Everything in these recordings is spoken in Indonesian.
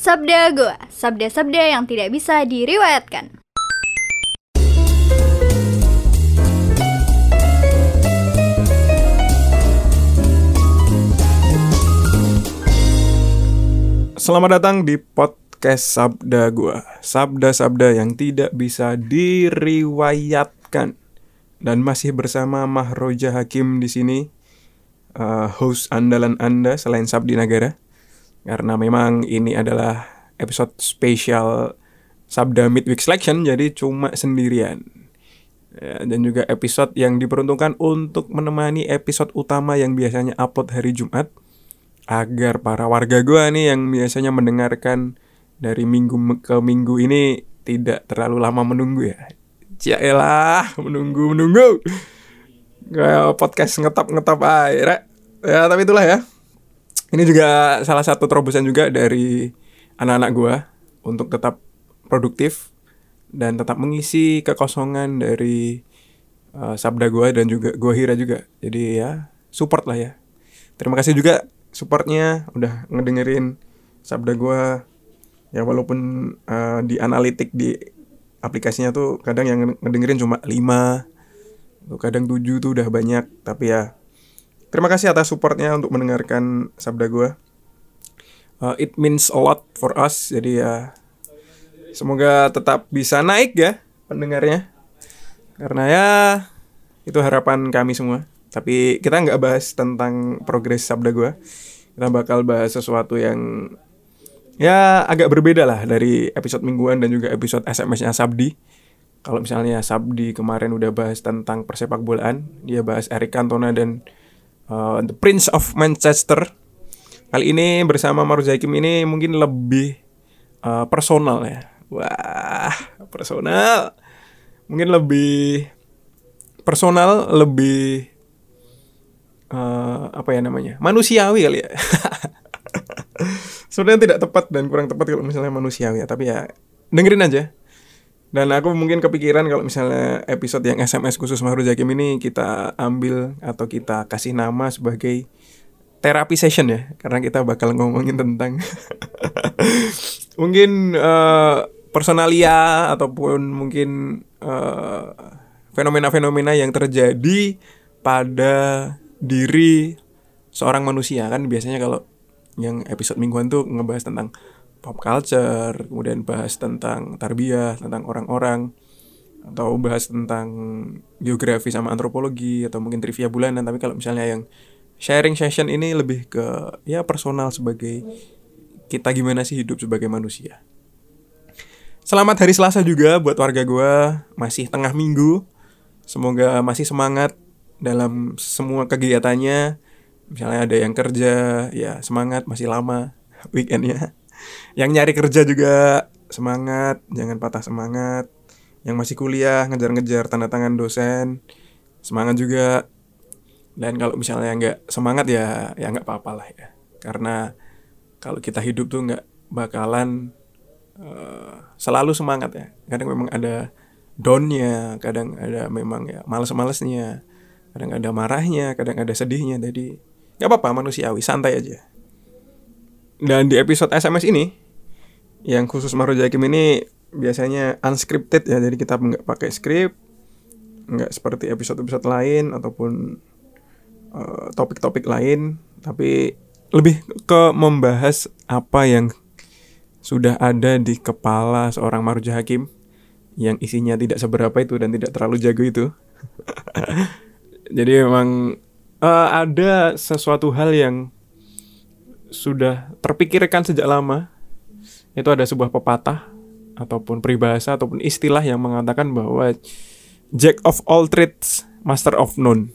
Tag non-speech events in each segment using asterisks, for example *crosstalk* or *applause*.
Sabda Goa, sabda-sabda yang tidak bisa diriwayatkan. Selamat datang di podcast Sabda Gua. Sabda-sabda yang tidak bisa diriwayatkan. Dan masih bersama Mahroja Hakim di sini, uh, host andalan Anda selain Sabdi Nagara. Karena memang ini adalah episode spesial Sabda Midweek Selection, jadi cuma sendirian. Ya, dan juga episode yang diperuntukkan untuk menemani episode utama yang biasanya upload hari Jumat agar para warga gua nih yang biasanya mendengarkan dari minggu ke minggu ini tidak terlalu lama menunggu ya. Cialah, menunggu menunggu. Kayak podcast ngetop-ngetop aja. Ya, tapi itulah ya. Ini juga salah satu terobosan juga dari anak-anak gua untuk tetap produktif dan tetap mengisi kekosongan dari uh, sabda gua dan juga gua Hira juga. Jadi ya, support lah ya. Terima kasih juga supportnya udah ngedengerin sabda gue ya walaupun uh, di analitik di aplikasinya tuh kadang yang ngedengerin cuma 5 kadang 7 tuh udah banyak tapi ya terima kasih atas supportnya untuk mendengarkan sabda gue uh, it means a lot for us jadi ya semoga tetap bisa naik ya pendengarnya karena ya itu harapan kami semua tapi kita nggak bahas tentang progres sabda gue. Kita bakal bahas sesuatu yang ya agak berbeda lah dari episode mingguan dan juga episode SMS-nya Sabdi. Kalau misalnya Sabdi kemarin udah bahas tentang persepak bolaan, dia bahas Eric Cantona dan uh, The Prince of Manchester. Kali ini bersama Maruzaikim ini mungkin lebih uh, personal ya. Wah, personal. Mungkin lebih personal, lebih uh, apa ya namanya manusiawi kali ya *laughs* sebenarnya tidak tepat dan kurang tepat kalau misalnya manusiawi ya tapi ya dengerin aja dan aku mungkin kepikiran kalau misalnya episode yang SMS khusus Mahru Jakim ini kita ambil atau kita kasih nama sebagai terapi session ya karena kita bakal ngomongin tentang *laughs* mungkin uh, personalia ataupun mungkin eh, fenomena-fenomena uh, yang terjadi pada diri seorang manusia. Kan biasanya kalau yang episode mingguan tuh ngebahas tentang pop culture, kemudian bahas tentang tarbiyah, tentang orang-orang atau bahas tentang geografi sama antropologi atau mungkin trivia bulanan tapi kalau misalnya yang sharing session ini lebih ke ya personal sebagai kita gimana sih hidup sebagai manusia. Selamat hari Selasa juga buat warga gue masih tengah minggu. Semoga masih semangat dalam semua kegiatannya misalnya ada yang kerja ya semangat masih lama *laughs* weekendnya yang nyari kerja juga semangat jangan patah semangat. Yang masih kuliah ngejar-ngejar tanda tangan dosen semangat juga. Dan kalau misalnya nggak semangat ya ya nggak apa-apa lah ya. Karena kalau kita hidup tuh nggak bakalan uh, selalu semangat ya. Kadang memang ada downnya kadang ada memang ya males-malesnya kadang ada marahnya kadang ada sedihnya. Jadi nggak apa-apa manusiawi santai aja dan di episode SMS ini yang khusus Maru Jakim ini biasanya unscripted ya. Jadi kita nggak pakai skrip nggak seperti episode-episode lain ataupun eh, topik-topik uh, lain. Tapi lebih ke membahas apa yang sudah ada di kepala seorang Marja Hakim yang isinya tidak seberapa itu dan tidak terlalu jago itu. *laughs* Jadi memang uh, ada sesuatu hal yang sudah terpikirkan sejak lama. Itu ada sebuah pepatah ataupun peribahasa ataupun istilah yang mengatakan bahwa Jack of all trades, master of none.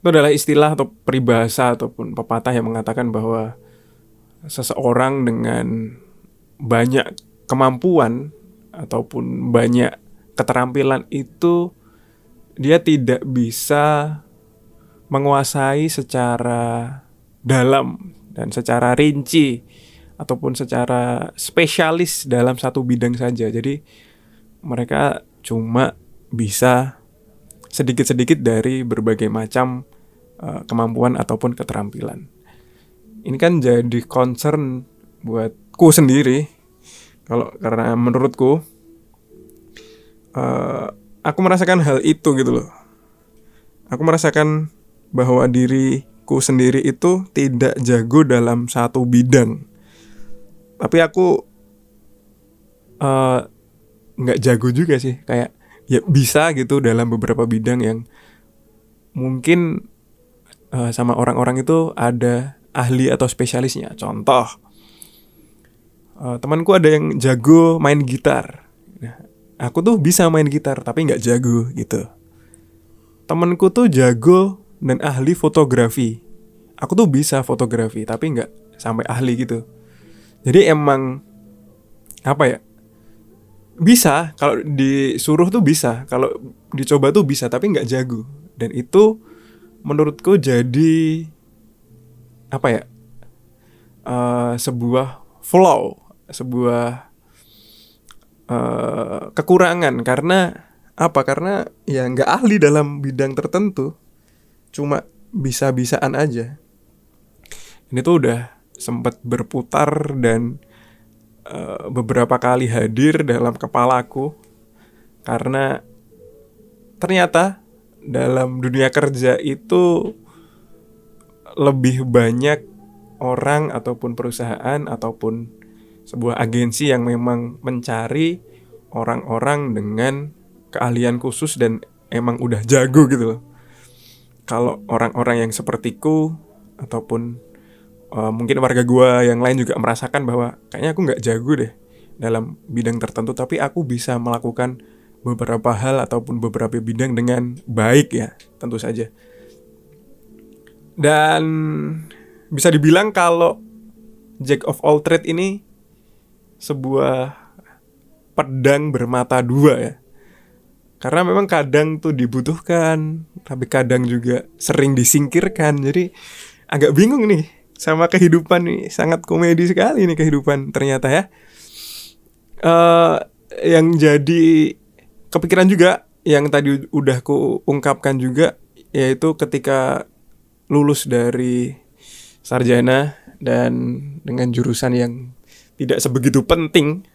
Itu adalah istilah atau peribahasa ataupun pepatah yang mengatakan bahwa seseorang dengan banyak kemampuan ataupun banyak keterampilan itu dia tidak bisa menguasai secara dalam dan secara rinci ataupun secara spesialis dalam satu bidang saja. Jadi mereka cuma bisa sedikit-sedikit dari berbagai macam uh, kemampuan ataupun keterampilan. Ini kan jadi concern buat ku sendiri kalau karena menurutku uh, aku merasakan hal itu gitu loh aku merasakan bahwa diriku sendiri itu tidak jago dalam satu bidang. Tapi aku eh, nggak uh, jago juga sih. Kayak ya bisa gitu dalam beberapa bidang yang mungkin uh, sama orang-orang itu ada ahli atau spesialisnya. Contoh uh, temanku ada yang jago main gitar. Nah, aku tuh bisa main gitar tapi nggak jago gitu. Temanku tuh jago dan ahli fotografi. Aku tuh bisa fotografi tapi nggak sampai ahli gitu. Jadi emang apa ya bisa. Kalau disuruh tuh bisa kalau dicoba tuh bisa tapi nggak jago. Dan itu menurutku jadi apa ya uh, sebuah flow sebuah uh, kekurangan. Karena apa? Karena ya nggak ahli dalam bidang tertentu cuma bisa-bisaan aja. Ini tuh udah sempat berputar dan uh, beberapa kali hadir dalam kepalaku karena ternyata dalam dunia kerja itu lebih banyak orang ataupun perusahaan ataupun sebuah agensi yang memang mencari orang-orang dengan keahlian khusus dan emang udah jago gitu loh kalau orang-orang yang sepertiku ataupun uh, mungkin warga gua yang lain juga merasakan bahwa kayaknya aku nggak jago deh dalam bidang tertentu tapi aku bisa melakukan beberapa hal ataupun beberapa bidang dengan baik ya tentu saja. Dan bisa dibilang kalau Jack of all trade ini sebuah pedang bermata dua ya karena memang kadang tuh dibutuhkan tapi kadang juga sering disingkirkan. Jadi agak bingung nih sama kehidupan nih. Sangat komedi sekali nih kehidupan ternyata ya. Uh, yang jadi kepikiran juga yang tadi udah ku ungkapkan juga yaitu ketika lulus dari sarjana dan dengan jurusan yang tidak sebegitu penting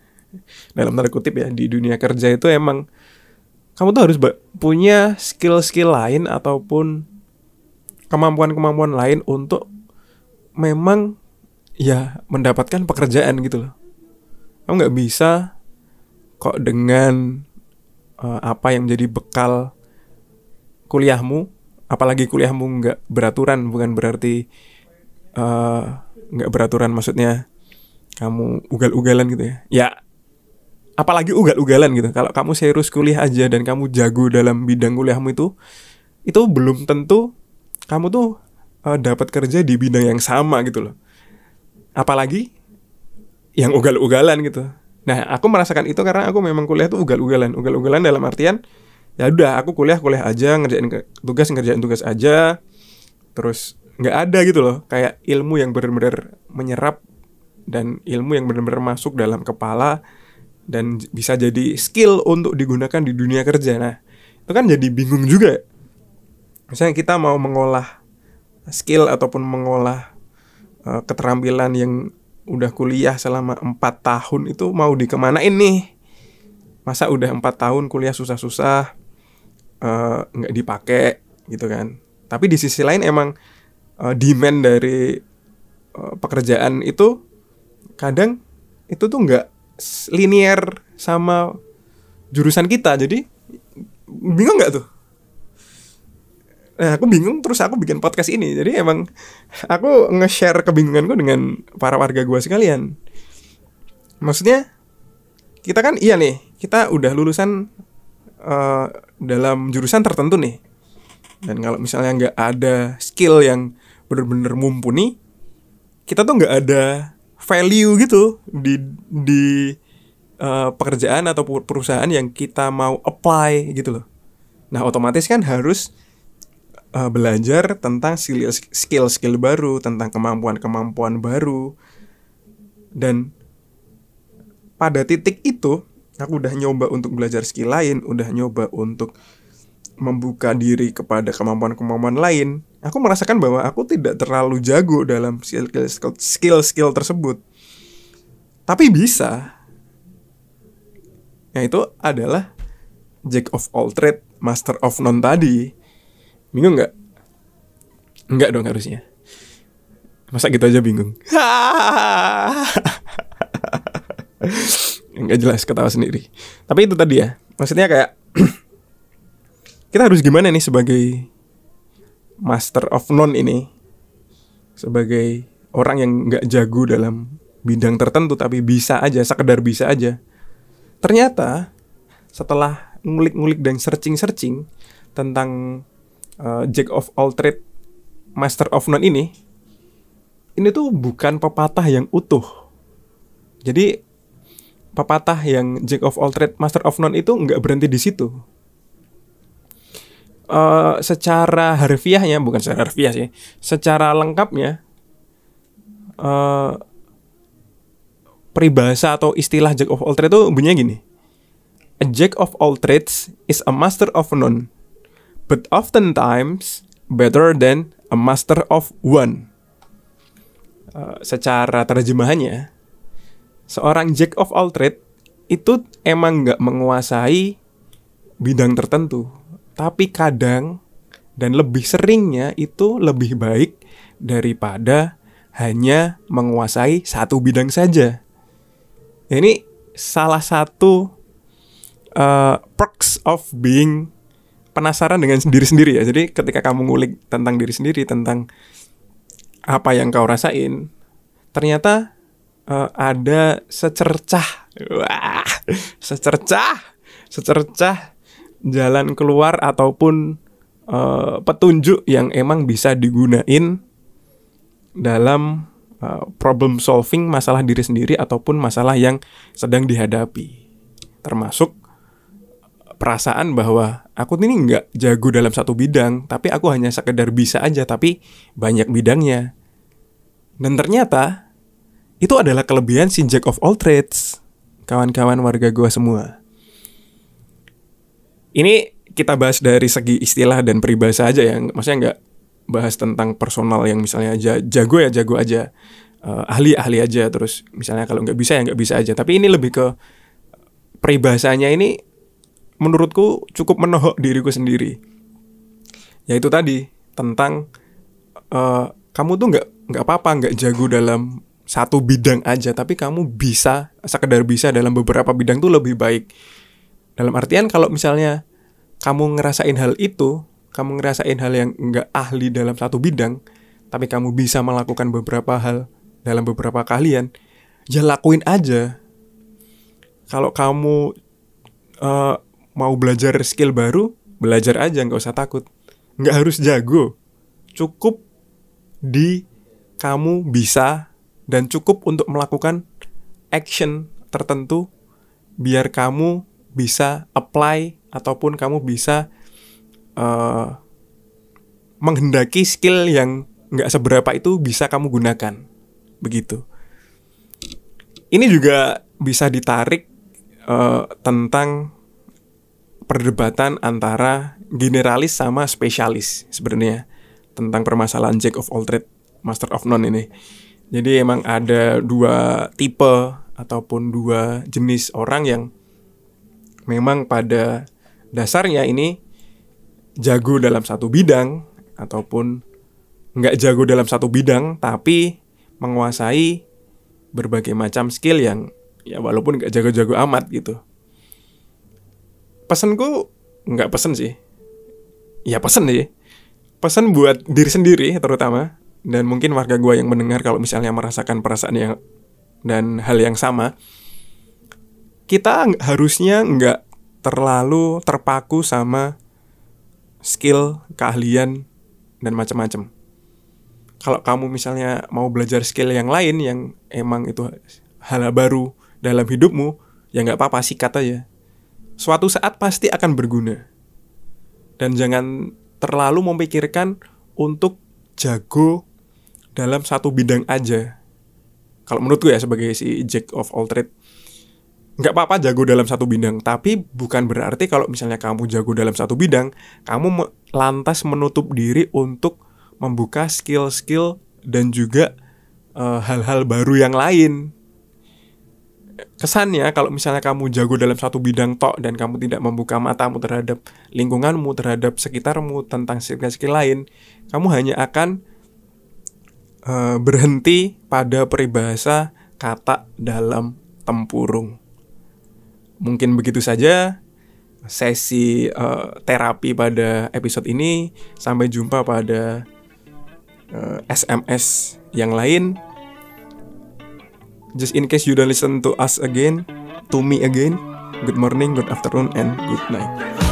dalam tanda kutip ya di dunia kerja itu emang kamu tuh harus punya skill-skill lain ataupun kemampuan-kemampuan lain untuk memang ya mendapatkan pekerjaan gitu loh. Kamu nggak bisa kok dengan uh, apa yang menjadi bekal kuliahmu, apalagi kuliahmu nggak beraturan, bukan berarti eh, nggak uh, beraturan maksudnya kamu ugal-ugalan gitu ya. Ya apalagi ugal-ugalan gitu. Kalau kamu serius kuliah aja dan kamu jago dalam bidang kuliahmu itu, itu belum tentu kamu tuh uh, dapat kerja di bidang yang sama gitu loh. Apalagi yang ugal-ugalan gitu. Nah, aku merasakan itu karena aku memang kuliah tuh ugal-ugalan. Ugal-ugalan dalam artian ya udah aku kuliah kuliah aja ngerjain tugas ngerjain tugas aja. Terus nggak ada gitu loh kayak ilmu yang benar-benar menyerap dan ilmu yang benar-benar masuk dalam kepala dan bisa jadi skill untuk digunakan di dunia kerja. Nah, itu kan jadi bingung juga. Misalnya kita mau mengolah skill ataupun mengolah uh, keterampilan yang udah kuliah selama empat tahun itu mau dikemanain nih? Masa udah empat tahun kuliah susah-susah uh, nggak dipakai gitu kan? Tapi di sisi lain emang uh, demand dari uh, pekerjaan itu kadang itu tuh nggak linear sama jurusan kita jadi bingung nggak tuh? Nah aku bingung terus aku bikin podcast ini jadi emang aku nge-share kebingunganku dengan para warga gua sekalian. Maksudnya kita kan iya nih kita udah lulusan uh, dalam jurusan tertentu nih. Dan kalau misalnya nggak ada skill yang bener-bener mumpuni kita tuh nggak ada value gitu di di uh, pekerjaan atau perusahaan yang kita mau apply gitu loh. Nah, otomatis kan harus uh, belajar tentang skill skill skill baru, tentang kemampuan-kemampuan baru. Dan pada titik itu aku udah nyoba untuk belajar skill lain, udah nyoba untuk membuka diri kepada kemampuan-kemampuan lain, aku merasakan bahwa aku tidak terlalu jago dalam skill-skill tersebut. tapi bisa. Yang itu adalah Jack of all trade, Master of none tadi. Bingung nggak? Enggak dong harusnya. Masa gitu aja bingung? *laughs* Enggak jelas ketawa sendiri. Tapi itu tadi ya. Maksudnya kayak *clears throat* kita harus gimana nih sebagai master of none ini? Sebagai orang yang nggak jago dalam bidang tertentu tapi bisa aja, sekedar bisa aja. Ternyata setelah ngulik-ngulik dan searching-searching tentang uh, Jack of all trade, Master of none ini, ini tuh bukan pepatah yang utuh. Jadi pepatah yang Jack of all trade, Master of none itu nggak berhenti di situ. Uh, secara harfiahnya bukan secara harfiah sih, secara lengkapnya uh, peribahasa atau istilah Jack of all trades itu bunyinya gini. A Jack of all trades is a master of none, but oftentimes better than a master of one. Uh, secara terjemahannya, seorang Jack of all trade itu emang nggak menguasai bidang tertentu, tapi kadang dan lebih seringnya itu lebih baik daripada hanya menguasai satu bidang saja. Ini salah satu uh, perks of being penasaran dengan diri sendiri ya. Jadi ketika kamu ngulik tentang diri sendiri, tentang apa yang kau rasain, ternyata uh, ada secercah, wah, secercah, secercah jalan keluar ataupun uh, petunjuk yang emang bisa digunain dalam uh, problem solving masalah diri sendiri ataupun masalah yang sedang dihadapi, termasuk perasaan bahwa aku ini nggak jago dalam satu bidang, tapi aku hanya sekedar bisa aja, tapi banyak bidangnya. Dan ternyata itu adalah kelebihan si Jack of all trades, kawan-kawan warga gua semua. Ini kita bahas dari segi istilah dan peribahasa aja yang maksudnya nggak bahas tentang personal yang misalnya jago ya jago aja, uh, ahli ahli aja terus misalnya kalau nggak bisa ya nggak bisa aja. Tapi ini lebih ke peribahasanya ini menurutku cukup menohok diriku sendiri. Yaitu tadi tentang uh, kamu tuh nggak nggak apa-apa nggak jago dalam satu bidang aja, tapi kamu bisa sekedar bisa dalam beberapa bidang tuh lebih baik. Dalam artian kalau misalnya kamu ngerasain hal itu, kamu ngerasain hal yang nggak ahli dalam satu bidang, tapi kamu bisa melakukan beberapa hal dalam beberapa kalian, ya lakuin aja. Kalau kamu uh, mau belajar skill baru, belajar aja nggak usah takut. Nggak harus jago. Cukup di kamu bisa dan cukup untuk melakukan action tertentu biar kamu bisa apply ataupun kamu bisa uh, menghendaki skill yang nggak seberapa itu bisa kamu gunakan begitu ini juga bisa ditarik uh, tentang perdebatan antara generalis sama spesialis sebenarnya tentang permasalahan Jack of all trade, Master of none ini. Jadi emang ada dua tipe ataupun dua jenis orang yang memang pada dasarnya ini jago dalam satu bidang ataupun nggak jago dalam satu bidang tapi menguasai berbagai macam skill yang ya walaupun nggak jago-jago amat gitu. Pesanku nggak pesen sih. Ya pesen sih. Pesan buat diri sendiri terutama dan mungkin warga gue yang mendengar kalau misalnya merasakan perasaan yang dan hal yang sama kita harusnya nggak terlalu terpaku sama skill keahlian dan macam-macam kalau kamu misalnya mau belajar skill yang lain yang emang itu hal baru dalam hidupmu ya nggak apa-apa sikat aja suatu saat pasti akan berguna. Dan jangan terlalu memikirkan untuk jago dalam satu bidang aja. Kalau menurutku ya sebagai si Jack of all trade, nggak apa-apa jago dalam satu bidang, tapi bukan berarti kalau misalnya kamu jago dalam satu bidang, kamu lantas menutup diri untuk membuka skill-skill dan juga eh, hal-hal uh, baru yang lain. kesannya kalau misalnya kamu jago dalam satu bidang tok dan kamu tidak membuka matamu terhadap lingkunganmu, terhadap sekitarmu, tentang skill-skill lain, kamu hanya akan uh, berhenti pada peribahasa kata dalam tempurung. Mungkin begitu saja sesi uh, terapi pada episode ini. Sampai jumpa pada uh, SMS yang lain. Just in case you don't listen to us again, to me again, good morning, good afternoon, and good night.